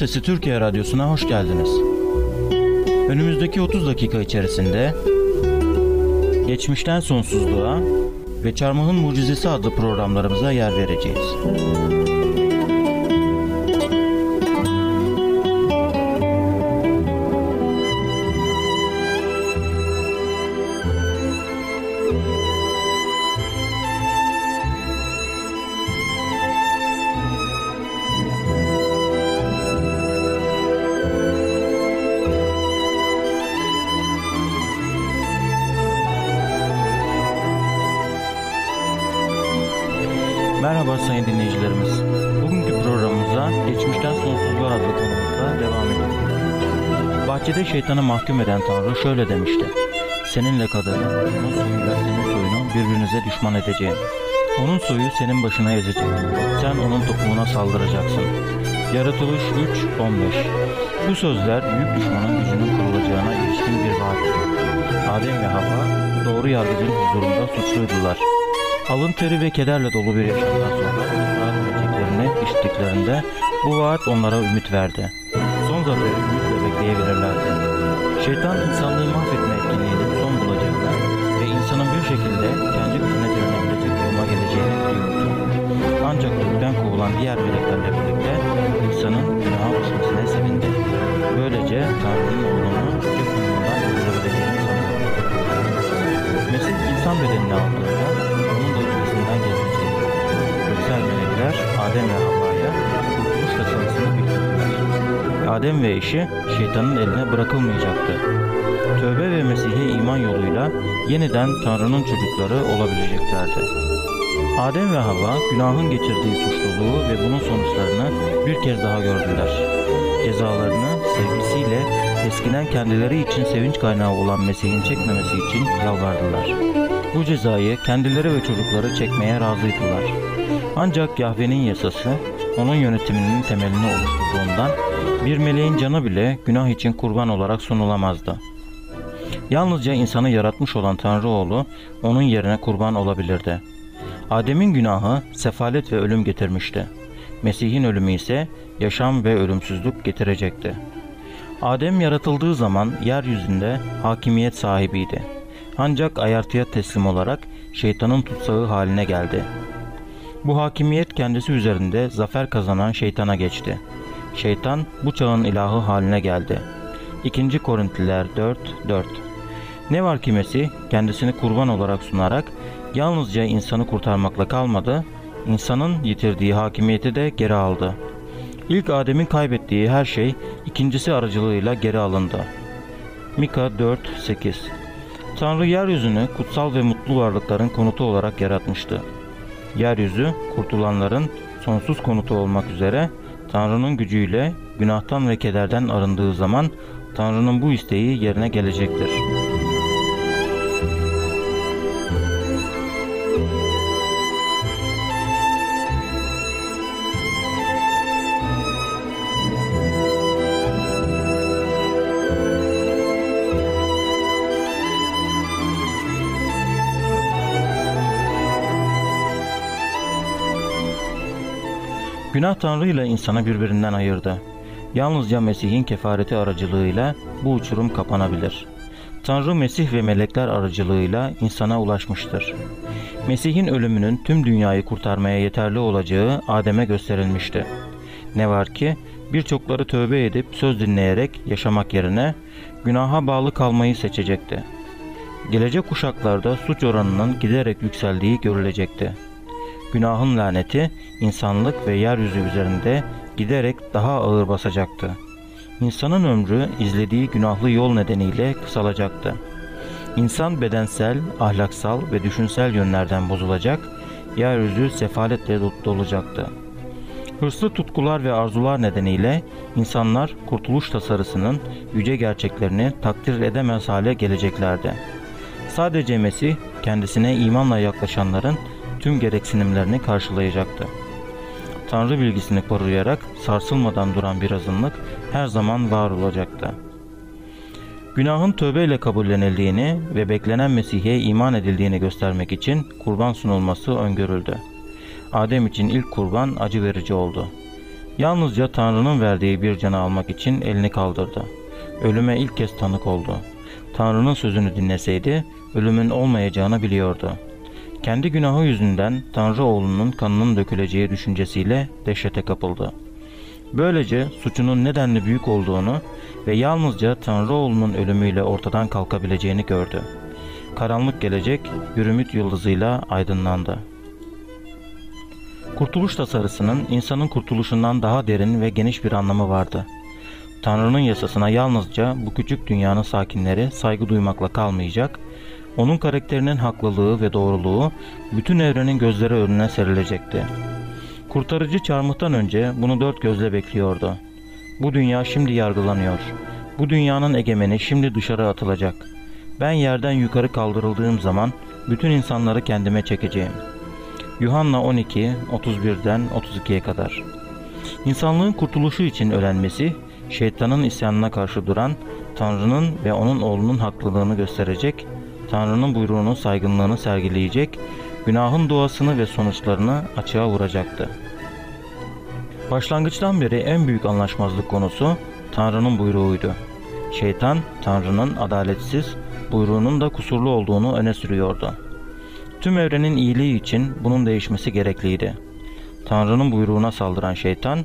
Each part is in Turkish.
Sesi Türkiye Radyosu'na hoş geldiniz. Önümüzdeki 30 dakika içerisinde Geçmişten Sonsuzluğa ve Çarmıhın Mucizesi adlı programlarımıza yer vereceğiz. Sayın dinleyicilerimiz. Bugünkü programımıza Geçmişten Sonsuzluğa adlı konumuzla devam ediyoruz. Bahçede şeytanı mahkum eden Tanrı şöyle demişti. Seninle kadını, onun soyuyla senin soyunu birbirinize düşman edeceğim. Onun soyu senin başına ezecek. Sen onun topuğuna saldıracaksın. Yaratılış 3.15 Bu sözler büyük düşmanın gücünün kurulacağına ilişkin bir vaattir. Adem ve Havva doğru yargıcın huzurunda suçluydular. Alın teri ve kederle dolu bir yaşamdan sonra ısrar edeceklerini işittiklerinde bu vaat onlara ümit verdi. Son zaferi ümitle bekleyebilirlerdi. Şeytan insanlığı mahvetme etkinliğinin son bulacağını ve insanın bir şekilde kendi gücüne direnebilecek duruma geleceğini biliyordu. Ancak gökten kovulan diğer meleklerle birlikte insanın günaha düşmesine sevindi. Böylece Tanrı'nın oğlunu yüce konumundan indirebileceğini sanıyordu. Mesih insan bedenini aldığında Adem ve Havva'ya kurtuluş yasasını bildirdiler. Adem ve eşi şeytanın eline bırakılmayacaktı. Tövbe ve Mesih'e iman yoluyla yeniden Tanrı'nın çocukları olabileceklerdi. Adem ve Havva günahın getirdiği suçluluğu ve bunun sonuçlarını bir kez daha gördüler. Cezalarını sevgisiyle eskiden kendileri için sevinç kaynağı olan Mesih'in çekmemesi için yalvardılar. Bu cezayı kendileri ve çocukları çekmeye razıydılar. Ancak Yahve'nin yasası onun yönetiminin temelini oluşturduğundan bir meleğin canı bile günah için kurban olarak sunulamazdı. Yalnızca insanı yaratmış olan Tanrı oğlu onun yerine kurban olabilirdi. Adem'in günahı sefalet ve ölüm getirmişti. Mesih'in ölümü ise yaşam ve ölümsüzlük getirecekti. Adem yaratıldığı zaman yeryüzünde hakimiyet sahibiydi. Ancak ayartıya teslim olarak şeytanın tutsağı haline geldi. Bu hakimiyet kendisi üzerinde zafer kazanan şeytana geçti. Şeytan bu çağın ilahı haline geldi. 2. Korintliler 4 4 Ne var ki Mesih kendisini kurban olarak sunarak yalnızca insanı kurtarmakla kalmadı, insanın yitirdiği hakimiyeti de geri aldı. İlk Adem'in kaybettiği her şey ikincisi aracılığıyla geri alındı. Mika 4-8 Tanrı yeryüzünü kutsal ve mutlu varlıkların konutu olarak yaratmıştı. Yeryüzü kurtulanların sonsuz konutu olmak üzere Tanrı'nın gücüyle günahtan ve kederden arındığı zaman Tanrı'nın bu isteği yerine gelecektir. Günah Tanrı ile insanı birbirinden ayırdı. Yalnızca Mesih'in kefareti aracılığıyla bu uçurum kapanabilir. Tanrı Mesih ve melekler aracılığıyla insana ulaşmıştır. Mesih'in ölümünün tüm dünyayı kurtarmaya yeterli olacağı Adem'e gösterilmişti. Ne var ki birçokları tövbe edip söz dinleyerek yaşamak yerine günaha bağlı kalmayı seçecekti. Gelecek kuşaklarda suç oranının giderek yükseldiği görülecekti. Günahın laneti insanlık ve yeryüzü üzerinde giderek daha ağır basacaktı. İnsanın ömrü izlediği günahlı yol nedeniyle kısalacaktı. İnsan bedensel, ahlaksal ve düşünsel yönlerden bozulacak, yeryüzü sefaletle dolacaktı. Hırslı tutkular ve arzular nedeniyle insanlar kurtuluş tasarısının yüce gerçeklerini takdir edemez hale geleceklerdi. Sadece Mesih kendisine imanla yaklaşanların tüm gereksinimlerini karşılayacaktı. Tanrı bilgisini koruyarak sarsılmadan duran bir azınlık her zaman var olacaktı. Günahın tövbeyle kabullenildiğini ve beklenen Mesih'e iman edildiğini göstermek için kurban sunulması öngörüldü. Adem için ilk kurban acı verici oldu. Yalnızca Tanrı'nın verdiği bir canı almak için elini kaldırdı. Ölüme ilk kez tanık oldu. Tanrı'nın sözünü dinleseydi ölümün olmayacağını biliyordu. Kendi günahı yüzünden Tanrı oğlunun kanının döküleceği düşüncesiyle dehşete kapıldı. Böylece suçunun nedenli büyük olduğunu ve yalnızca Tanrı oğlunun ölümüyle ortadan kalkabileceğini gördü. Karanlık gelecek yürümüt yıldızıyla aydınlandı. Kurtuluş tasarısının insanın kurtuluşundan daha derin ve geniş bir anlamı vardı. Tanrı'nın yasasına yalnızca bu küçük dünyanın sakinleri saygı duymakla kalmayacak, onun karakterinin haklılığı ve doğruluğu bütün evrenin gözleri önüne serilecekti. Kurtarıcı çarmıhtan önce bunu dört gözle bekliyordu. Bu dünya şimdi yargılanıyor. Bu dünyanın egemeni şimdi dışarı atılacak. Ben yerden yukarı kaldırıldığım zaman bütün insanları kendime çekeceğim. Yuhanna 12, 31'den 32'ye kadar. İnsanlığın kurtuluşu için ölen Mesih, şeytanın isyanına karşı duran, Tanrı'nın ve onun oğlunun haklılığını gösterecek, Tanrı'nın buyruğunun saygınlığını sergileyecek, günahın doğasını ve sonuçlarını açığa vuracaktı. Başlangıçtan beri en büyük anlaşmazlık konusu Tanrı'nın buyruğuydu. Şeytan, Tanrı'nın adaletsiz, buyruğunun da kusurlu olduğunu öne sürüyordu. Tüm evrenin iyiliği için bunun değişmesi gerekliydi. Tanrı'nın buyruğuna saldıran şeytan,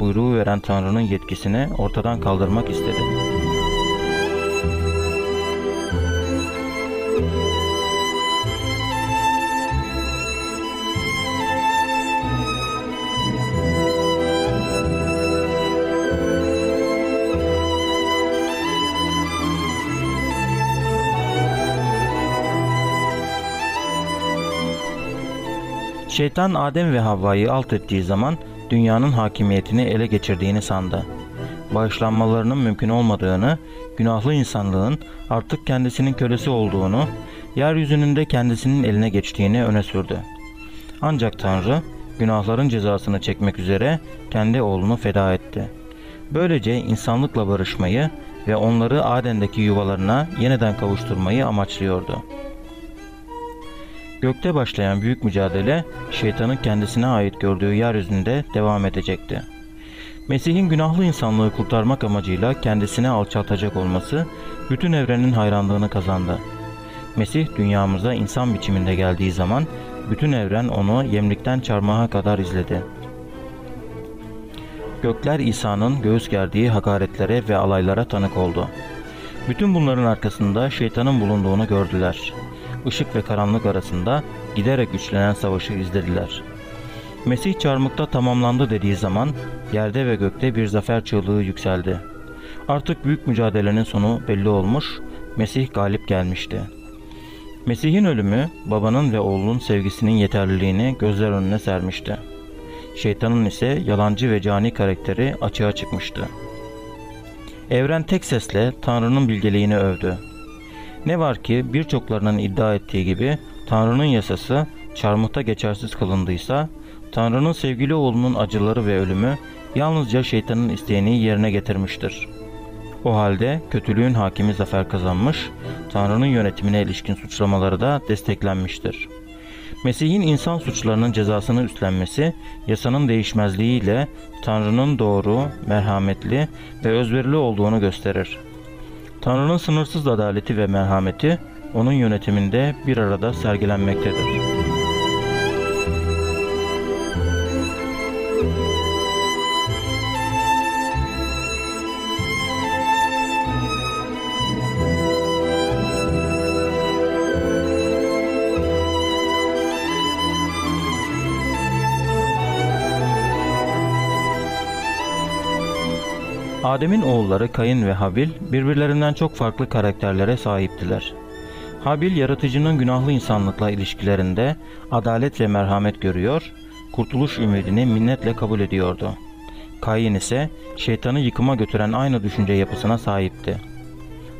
buyruğu veren Tanrı'nın yetkisini ortadan kaldırmak istedi. Şeytan Adem ve Havva'yı alt ettiği zaman dünyanın hakimiyetini ele geçirdiğini sandı. Bağışlanmalarının mümkün olmadığını, günahlı insanlığın artık kendisinin kölesi olduğunu, yeryüzünün de kendisinin eline geçtiğini öne sürdü. Ancak Tanrı günahların cezasını çekmek üzere kendi oğlunu feda etti. Böylece insanlıkla barışmayı ve onları Aden'deki yuvalarına yeniden kavuşturmayı amaçlıyordu. Gökte başlayan büyük mücadele şeytanın kendisine ait gördüğü yeryüzünde devam edecekti. Mesih'in günahlı insanlığı kurtarmak amacıyla kendisine alçaltacak olması bütün evrenin hayranlığını kazandı. Mesih dünyamıza insan biçiminde geldiği zaman bütün evren onu yemlikten çarmıha kadar izledi. Gökler İsa'nın göğüs gerdiği hakaretlere ve alaylara tanık oldu. Bütün bunların arkasında şeytanın bulunduğunu gördüler ışık ve karanlık arasında giderek güçlenen savaşı izlediler. Mesih çarmıkta tamamlandı dediği zaman yerde ve gökte bir zafer çığlığı yükseldi. Artık büyük mücadelenin sonu belli olmuş, Mesih galip gelmişti. Mesih'in ölümü babanın ve oğlunun sevgisinin yeterliliğini gözler önüne sermişti. Şeytanın ise yalancı ve cani karakteri açığa çıkmıştı. Evren tek sesle Tanrı'nın bilgeliğini övdü. Ne var ki birçoklarının iddia ettiği gibi Tanrı'nın yasası çarmıhta geçersiz kılındıysa Tanrı'nın sevgili oğlunun acıları ve ölümü yalnızca şeytanın isteğini yerine getirmiştir. O halde kötülüğün hakimi zafer kazanmış, Tanrı'nın yönetimine ilişkin suçlamaları da desteklenmiştir. Mesih'in insan suçlarının cezasını üstlenmesi, yasanın değişmezliğiyle Tanrı'nın doğru, merhametli ve özverili olduğunu gösterir. Tanrı'nın sınırsız adaleti ve merhameti onun yönetiminde bir arada sergilenmektedir. Adem'in oğulları Kayın ve Habil birbirlerinden çok farklı karakterlere sahiptiler. Habil yaratıcının günahlı insanlıkla ilişkilerinde adalet ve merhamet görüyor, kurtuluş ümidini minnetle kabul ediyordu. Kayin ise şeytanı yıkıma götüren aynı düşünce yapısına sahipti.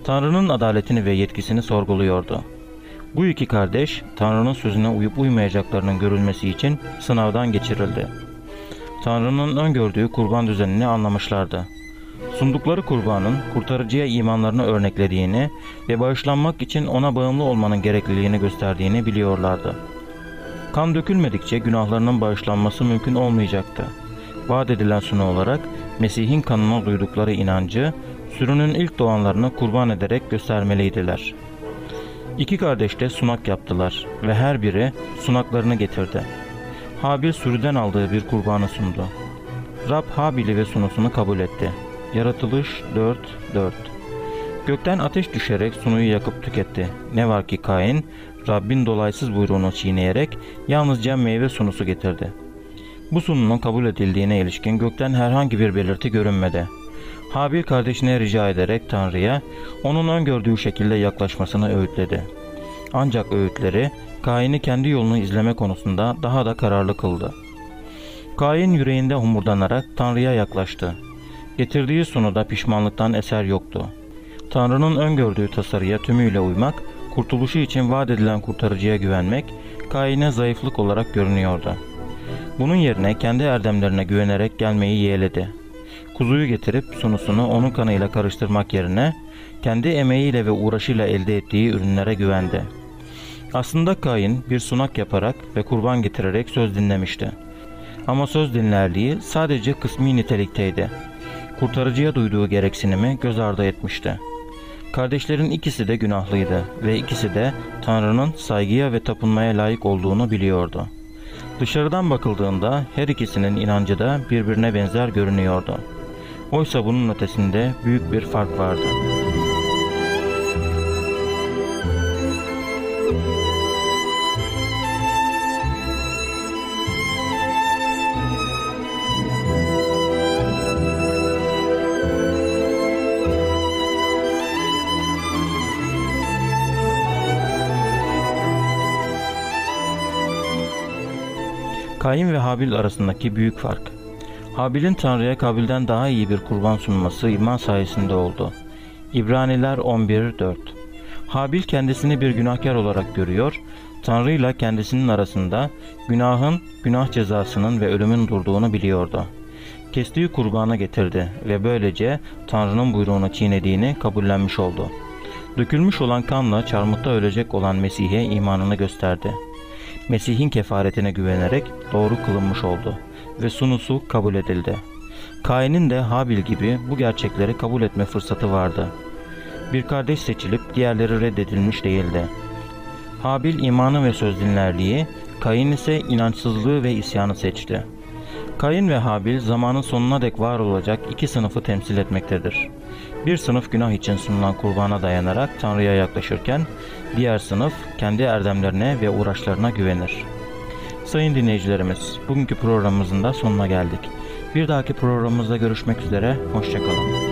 Tanrı'nın adaletini ve yetkisini sorguluyordu. Bu iki kardeş Tanrı'nın sözüne uyup uymayacaklarının görülmesi için sınavdan geçirildi. Tanrı'nın öngördüğü kurban düzenini anlamışlardı. Sundukları kurbanın kurtarıcıya imanlarını örneklediğini ve bağışlanmak için ona bağımlı olmanın gerekliliğini gösterdiğini biliyorlardı. Kan dökülmedikçe günahlarının bağışlanması mümkün olmayacaktı. Vaat edilen sunu olarak Mesih'in kanına duydukları inancı sürünün ilk doğanlarını kurban ederek göstermeliydiler. İki kardeş de sunak yaptılar ve her biri sunaklarını getirdi. Habil sürüden aldığı bir kurbanı sundu. Rab Habil'i ve sunusunu kabul etti. Yaratılış 4-4 Gökten ateş düşerek sunuyu yakıp tüketti. Ne var ki Kain, Rabbin dolaysız buyruğunu çiğneyerek yalnızca meyve sunusu getirdi. Bu sununun kabul edildiğine ilişkin gökten herhangi bir belirti görünmedi. Habil kardeşine rica ederek Tanrı'ya onun öngördüğü şekilde yaklaşmasını öğütledi. Ancak öğütleri Kain'i kendi yolunu izleme konusunda daha da kararlı kıldı. Kain yüreğinde humurdanarak Tanrı'ya yaklaştı. Getirdiği sunuda pişmanlıktan eser yoktu. Tanrı'nın öngördüğü tasarıya tümüyle uymak, kurtuluşu için vaat edilen kurtarıcıya güvenmek, Kain'e zayıflık olarak görünüyordu. Bunun yerine kendi erdemlerine güvenerek gelmeyi yeğledi. Kuzuyu getirip sunusunu onun kanıyla karıştırmak yerine kendi emeğiyle ve uğraşıyla elde ettiği ürünlere güvendi. Aslında Kain bir sunak yaparak ve kurban getirerek söz dinlemişti. Ama söz dinlerliği sadece kısmi nitelikteydi. Kurtarıcıya duyduğu gereksinimi göz ardı etmişti. Kardeşlerin ikisi de günahlıydı ve ikisi de Tanrı'nın saygıya ve tapınmaya layık olduğunu biliyordu. Dışarıdan bakıldığında her ikisinin inancı da birbirine benzer görünüyordu. Oysa bunun ötesinde büyük bir fark vardı. Kain ve Habil arasındaki büyük fark. Habil'in Tanrı'ya Kabil'den daha iyi bir kurban sunması iman sayesinde oldu. İbraniler 11.4 Habil kendisini bir günahkar olarak görüyor, Tanrı ile kendisinin arasında günahın, günah cezasının ve ölümün durduğunu biliyordu. Kestiği kurbanı getirdi ve böylece Tanrı'nın buyruğunu çiğnediğini kabullenmiş oldu. Dökülmüş olan kanla çarmıhta ölecek olan Mesih'e imanını gösterdi.'' Mesih'in kefaretine güvenerek doğru kılınmış oldu ve sunusu kabul edildi. Kain'in de Habil gibi bu gerçekleri kabul etme fırsatı vardı. Bir kardeş seçilip diğerleri reddedilmiş değildi. Habil imanı ve söz dinlerliği, Kain ise inançsızlığı ve isyanı seçti. Kain ve Habil zamanın sonuna dek var olacak iki sınıfı temsil etmektedir. Bir sınıf günah için sunulan kurbana dayanarak Tanrı'ya yaklaşırken, diğer sınıf kendi erdemlerine ve uğraşlarına güvenir. Sayın dinleyicilerimiz, bugünkü programımızın da sonuna geldik. Bir dahaki programımızda görüşmek üzere, hoşçakalın.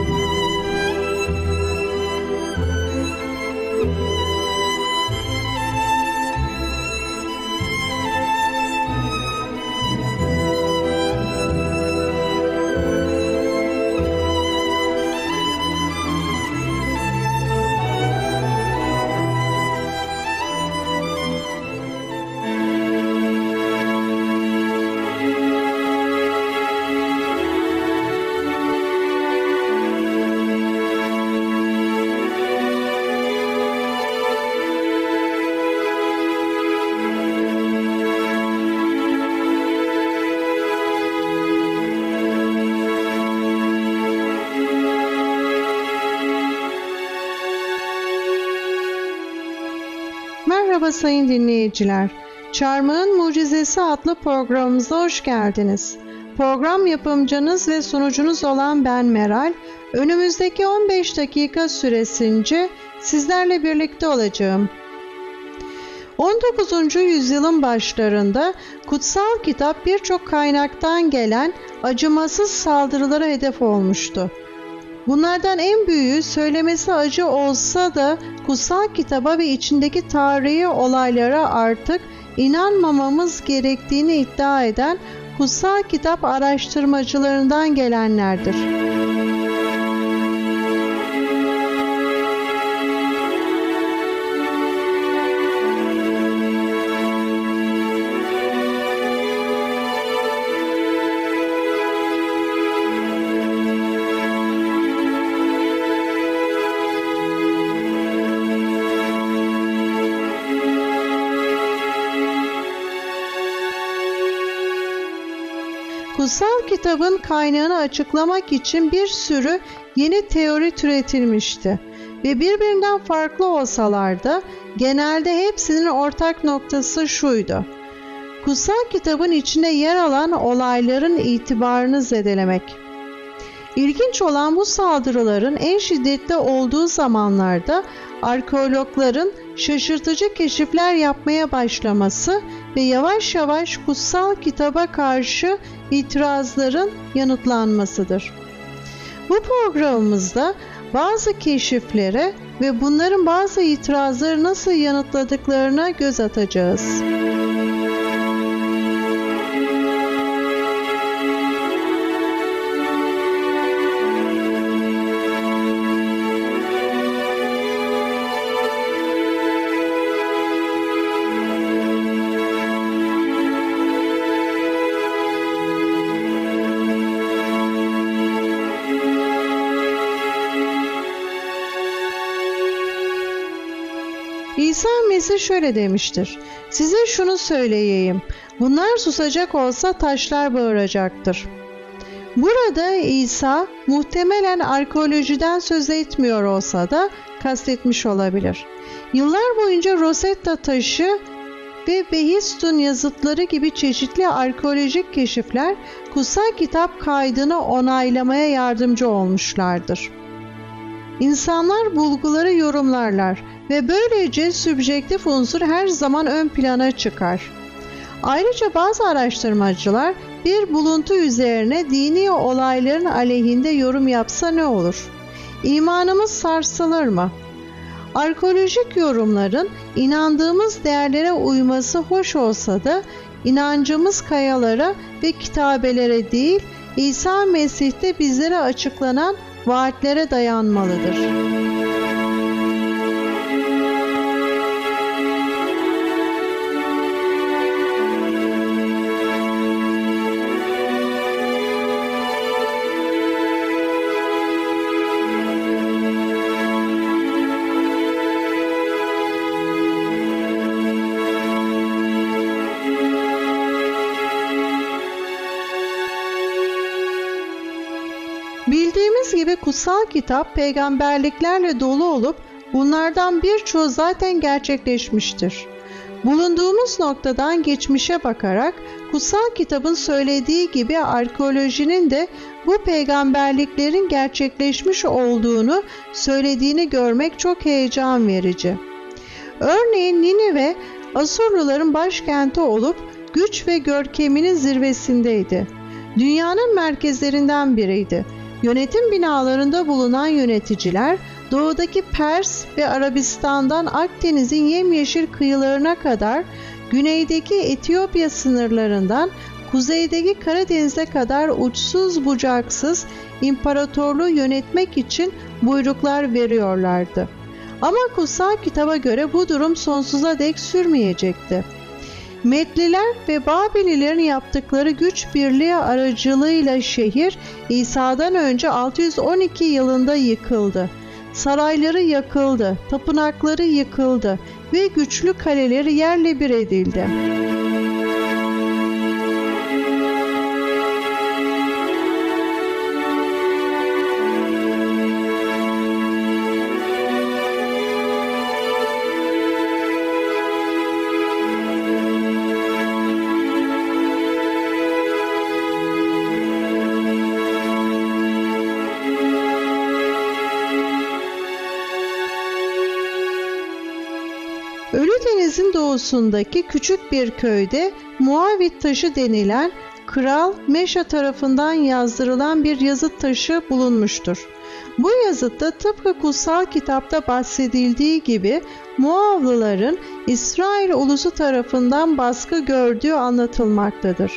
Merhaba sayın dinleyiciler. Çarmıhın Mucizesi adlı programımıza hoş geldiniz. Program yapımcınız ve sunucunuz olan ben Meral, önümüzdeki 15 dakika süresince sizlerle birlikte olacağım. 19. yüzyılın başlarında kutsal kitap birçok kaynaktan gelen acımasız saldırılara hedef olmuştu. Bunlardan en büyüğü söylemesi acı olsa da kutsal kitaba ve içindeki tarihi olaylara artık inanmamamız gerektiğini iddia eden kutsal kitap araştırmacılarından gelenlerdir. Kutsal kitabın kaynağını açıklamak için bir sürü yeni teori türetilmişti ve birbirinden farklı olsalar da genelde hepsinin ortak noktası şuydu. Kutsal kitabın içinde yer alan olayların itibarını zedelemek. İlginç olan bu saldırıların en şiddetli olduğu zamanlarda arkeologların şaşırtıcı keşifler yapmaya başlaması ve yavaş yavaş kutsal kitaba karşı itirazların yanıtlanmasıdır. Bu programımızda bazı keşiflere ve bunların bazı itirazları nasıl yanıtladıklarına göz atacağız. İsa Mesih şöyle demiştir. Size şunu söyleyeyim. Bunlar susacak olsa taşlar bağıracaktır. Burada İsa muhtemelen arkeolojiden söz etmiyor olsa da kastetmiş olabilir. Yıllar boyunca Rosetta taşı ve Behistun yazıtları gibi çeşitli arkeolojik keşifler kutsal kitap kaydını onaylamaya yardımcı olmuşlardır. İnsanlar bulguları yorumlarlar ve böylece sübjektif unsur her zaman ön plana çıkar. Ayrıca bazı araştırmacılar bir buluntu üzerine dini olayların aleyhinde yorum yapsa ne olur? İmanımız sarsılır mı? Arkeolojik yorumların inandığımız değerlere uyması hoş olsa da inancımız kayalara ve kitabelere değil İsa Mesih'te bizlere açıklanan vaatlere dayanmalıdır. Bildiğimiz gibi kutsal kitap peygamberliklerle dolu olup bunlardan birçoğu zaten gerçekleşmiştir. Bulunduğumuz noktadan geçmişe bakarak kutsal kitabın söylediği gibi arkeolojinin de bu peygamberliklerin gerçekleşmiş olduğunu söylediğini görmek çok heyecan verici. Örneğin Ninive Asurluların başkenti olup güç ve görkeminin zirvesindeydi. Dünyanın merkezlerinden biriydi. Yönetim binalarında bulunan yöneticiler doğudaki Pers ve Arabistan'dan Akdeniz'in yemyeşil kıyılarına kadar güneydeki Etiyopya sınırlarından kuzeydeki Karadeniz'e kadar uçsuz bucaksız imparatorluğu yönetmek için buyruklar veriyorlardı. Ama kutsal kitaba göre bu durum sonsuza dek sürmeyecekti. Medliler ve Babililerin yaptıkları güç birliği aracılığıyla şehir İsa'dan önce 612 yılında yıkıldı. Sarayları yakıldı, tapınakları yıkıldı ve güçlü kaleleri yerle bir edildi. Doğusundaki küçük bir köyde Muavit taşı denilen Kral Meşa tarafından yazdırılan bir yazıt taşı bulunmuştur. Bu yazıtta tıpkı kutsal kitapta bahsedildiği gibi Muavlıların İsrail ulusu tarafından baskı gördüğü anlatılmaktadır.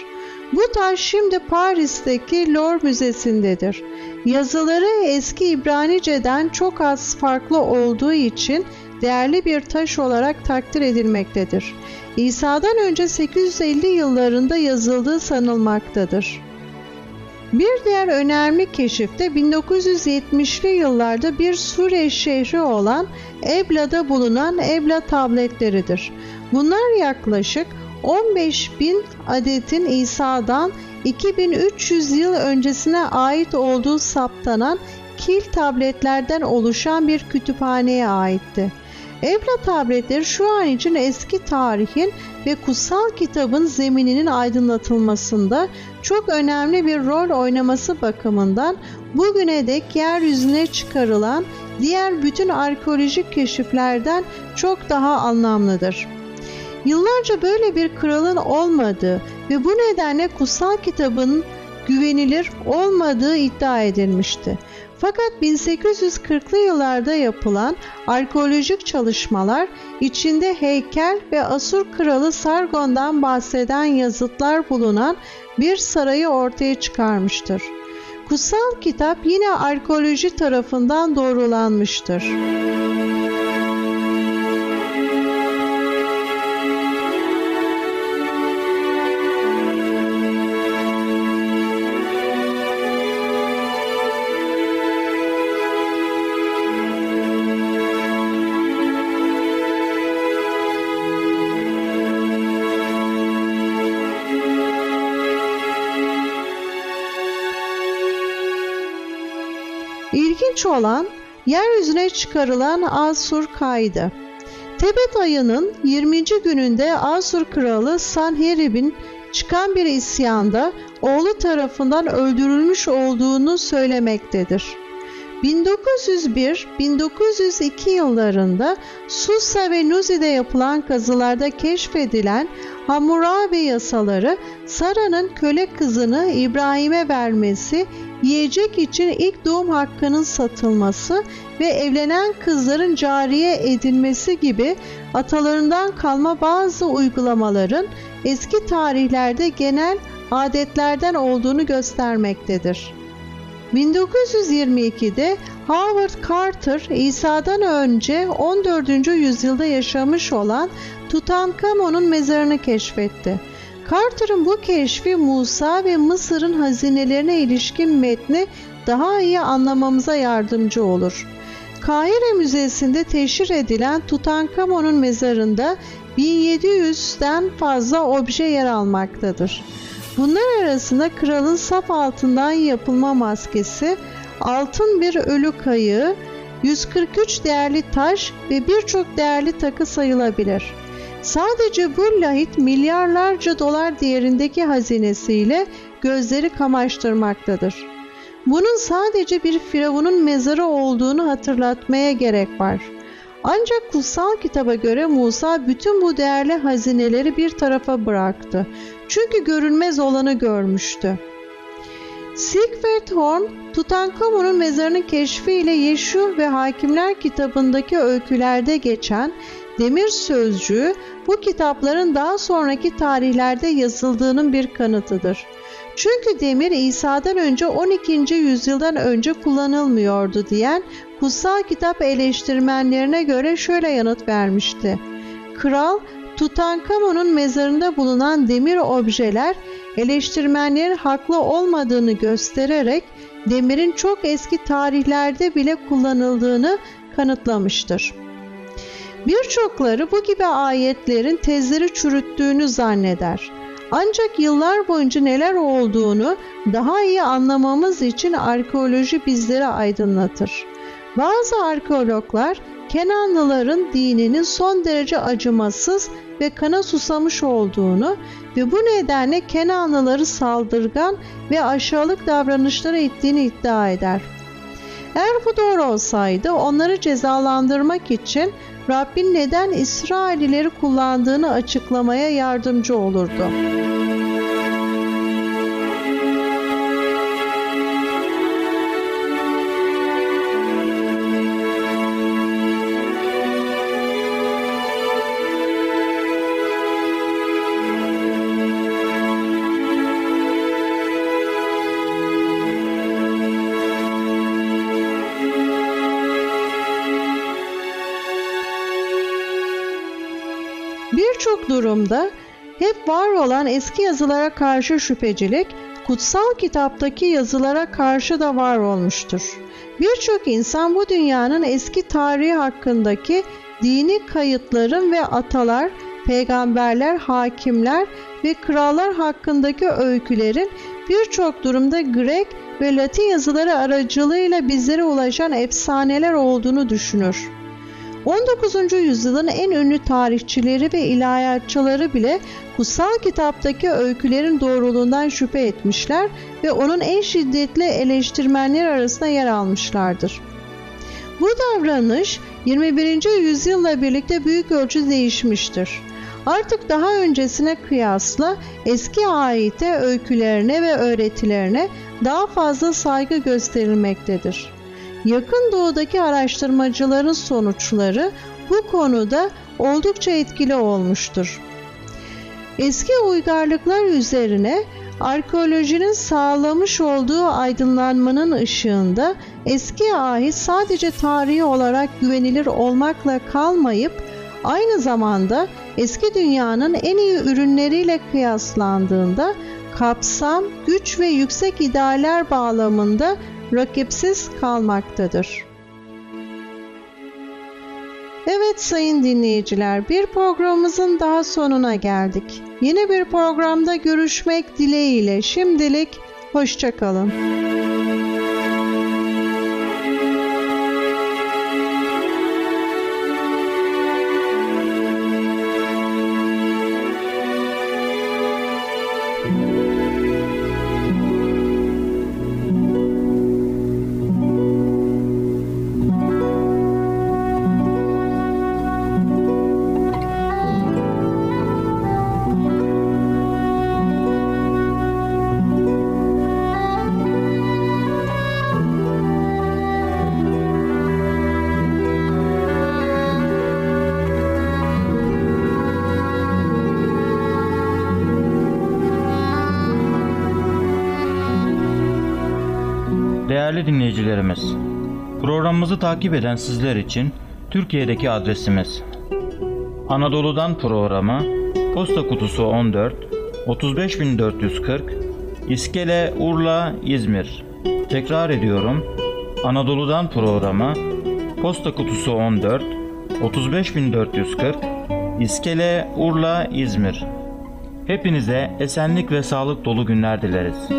Bu taş şimdi Paris'teki Louvre Müzesi'ndedir. Yazıları eski İbranice'den çok az farklı olduğu için değerli bir taş olarak takdir edilmektedir. İsa'dan önce 850 yıllarında yazıldığı sanılmaktadır. Bir diğer önemli keşif de 1970'li yıllarda bir Suriye şehri olan Ebla'da bulunan Ebla tabletleridir. Bunlar yaklaşık 15 bin adetin İsa'dan 2300 yıl öncesine ait olduğu saptanan kil tabletlerden oluşan bir kütüphaneye aitti. Ebla tabletleri şu an için eski tarihin ve kutsal kitabın zemininin aydınlatılmasında çok önemli bir rol oynaması bakımından bugüne dek yeryüzüne çıkarılan diğer bütün arkeolojik keşiflerden çok daha anlamlıdır. Yıllarca böyle bir kralın olmadığı ve bu nedenle kutsal kitabın güvenilir olmadığı iddia edilmişti. Fakat 1840'lı yıllarda yapılan arkeolojik çalışmalar içinde heykel ve Asur kralı Sargon'dan bahseden yazıtlar bulunan bir sarayı ortaya çıkarmıştır. Kutsal kitap yine arkeoloji tarafından doğrulanmıştır. İlginç olan yeryüzüne çıkarılan Asur kaydı. Tebet ayının 20. gününde Asur kralı Sanherib'in çıkan bir isyanda oğlu tarafından öldürülmüş olduğunu söylemektedir. 1901-1902 yıllarında Susa ve Nuzi'de yapılan kazılarda keşfedilen Hammurabi yasaları Sara'nın köle kızını İbrahim'e vermesi, yiyecek için ilk doğum hakkının satılması ve evlenen kızların cariye edilmesi gibi atalarından kalma bazı uygulamaların eski tarihlerde genel adetlerden olduğunu göstermektedir. 1922'de Howard Carter İsa'dan önce 14. yüzyılda yaşamış olan Tutankamon'un mezarını keşfetti. Carter'ın bu keşfi Musa ve Mısır'ın hazinelerine ilişkin metni daha iyi anlamamıza yardımcı olur. Kahire Müzesi'nde teşhir edilen Tutankamon'un mezarında 1700'den fazla obje yer almaktadır. Bunlar arasında kralın saf altından yapılma maskesi, altın bir ölü kayığı, 143 değerli taş ve birçok değerli takı sayılabilir. Sadece bu lahit milyarlarca dolar değerindeki hazinesiyle gözleri kamaştırmaktadır. Bunun sadece bir firavunun mezarı olduğunu hatırlatmaya gerek var. Ancak kutsal kitaba göre Musa bütün bu değerli hazineleri bir tarafa bıraktı. Çünkü görünmez olanı görmüştü. Siegfried Horn, Tutankamon'un mezarının keşfiyle Yeşu ve Hakimler kitabındaki öykülerde geçen demir sözcüğü bu kitapların daha sonraki tarihlerde yazıldığının bir kanıtıdır. Çünkü demir İsa'dan önce 12. yüzyıldan önce kullanılmıyordu diyen kutsal kitap eleştirmenlerine göre şöyle yanıt vermişti. Kral Tutankamon'un mezarında bulunan demir objeler eleştirmenlerin haklı olmadığını göstererek demirin çok eski tarihlerde bile kullanıldığını kanıtlamıştır. Birçokları bu gibi ayetlerin tezleri çürüttüğünü zanneder. Ancak yıllar boyunca neler olduğunu daha iyi anlamamız için arkeoloji bizleri aydınlatır. Bazı arkeologlar Kenanlıların dininin son derece acımasız ve kana susamış olduğunu ve bu nedenle Kenanlıları saldırgan ve aşağılık davranışlara ittiğini iddia eder. Eğer bu doğru olsaydı onları cezalandırmak için Rabbin neden İsrailileri kullandığını açıklamaya yardımcı olurdu. Durumda hep var olan eski yazılara karşı şüphecilik, kutsal kitaptaki yazılara karşı da var olmuştur. Birçok insan bu dünyanın eski tarihi hakkındaki dini kayıtların ve atalar, peygamberler, hakimler ve krallar hakkındaki öykülerin birçok durumda Grek ve Latin yazıları aracılığıyla bizlere ulaşan efsaneler olduğunu düşünür. 19. yüzyılın en ünlü tarihçileri ve ilahiyatçıları bile kutsal kitaptaki öykülerin doğruluğundan şüphe etmişler ve onun en şiddetli eleştirmenler arasında yer almışlardır. Bu davranış 21. yüzyılla birlikte büyük ölçü değişmiştir. Artık daha öncesine kıyasla eski aite öykülerine ve öğretilerine daha fazla saygı gösterilmektedir. Yakın doğudaki araştırmacıların sonuçları bu konuda oldukça etkili olmuştur. Eski uygarlıklar üzerine arkeolojinin sağlamış olduğu aydınlanmanın ışığında eski ahit sadece tarihi olarak güvenilir olmakla kalmayıp aynı zamanda eski dünyanın en iyi ürünleriyle kıyaslandığında kapsam, güç ve yüksek idealler bağlamında rakipsiz kalmaktadır. Evet sayın dinleyiciler bir programımızın daha sonuna geldik. Yeni bir programda görüşmek dileğiyle şimdilik hoşçakalın. Programımızı takip eden sizler için Türkiye'deki adresimiz. Anadolu'dan programı Posta Kutusu 14 35440 İskele Urla İzmir. Tekrar ediyorum Anadolu'dan programı Posta Kutusu 14 35440 İskele Urla İzmir. Hepinize esenlik ve sağlık dolu günler dileriz.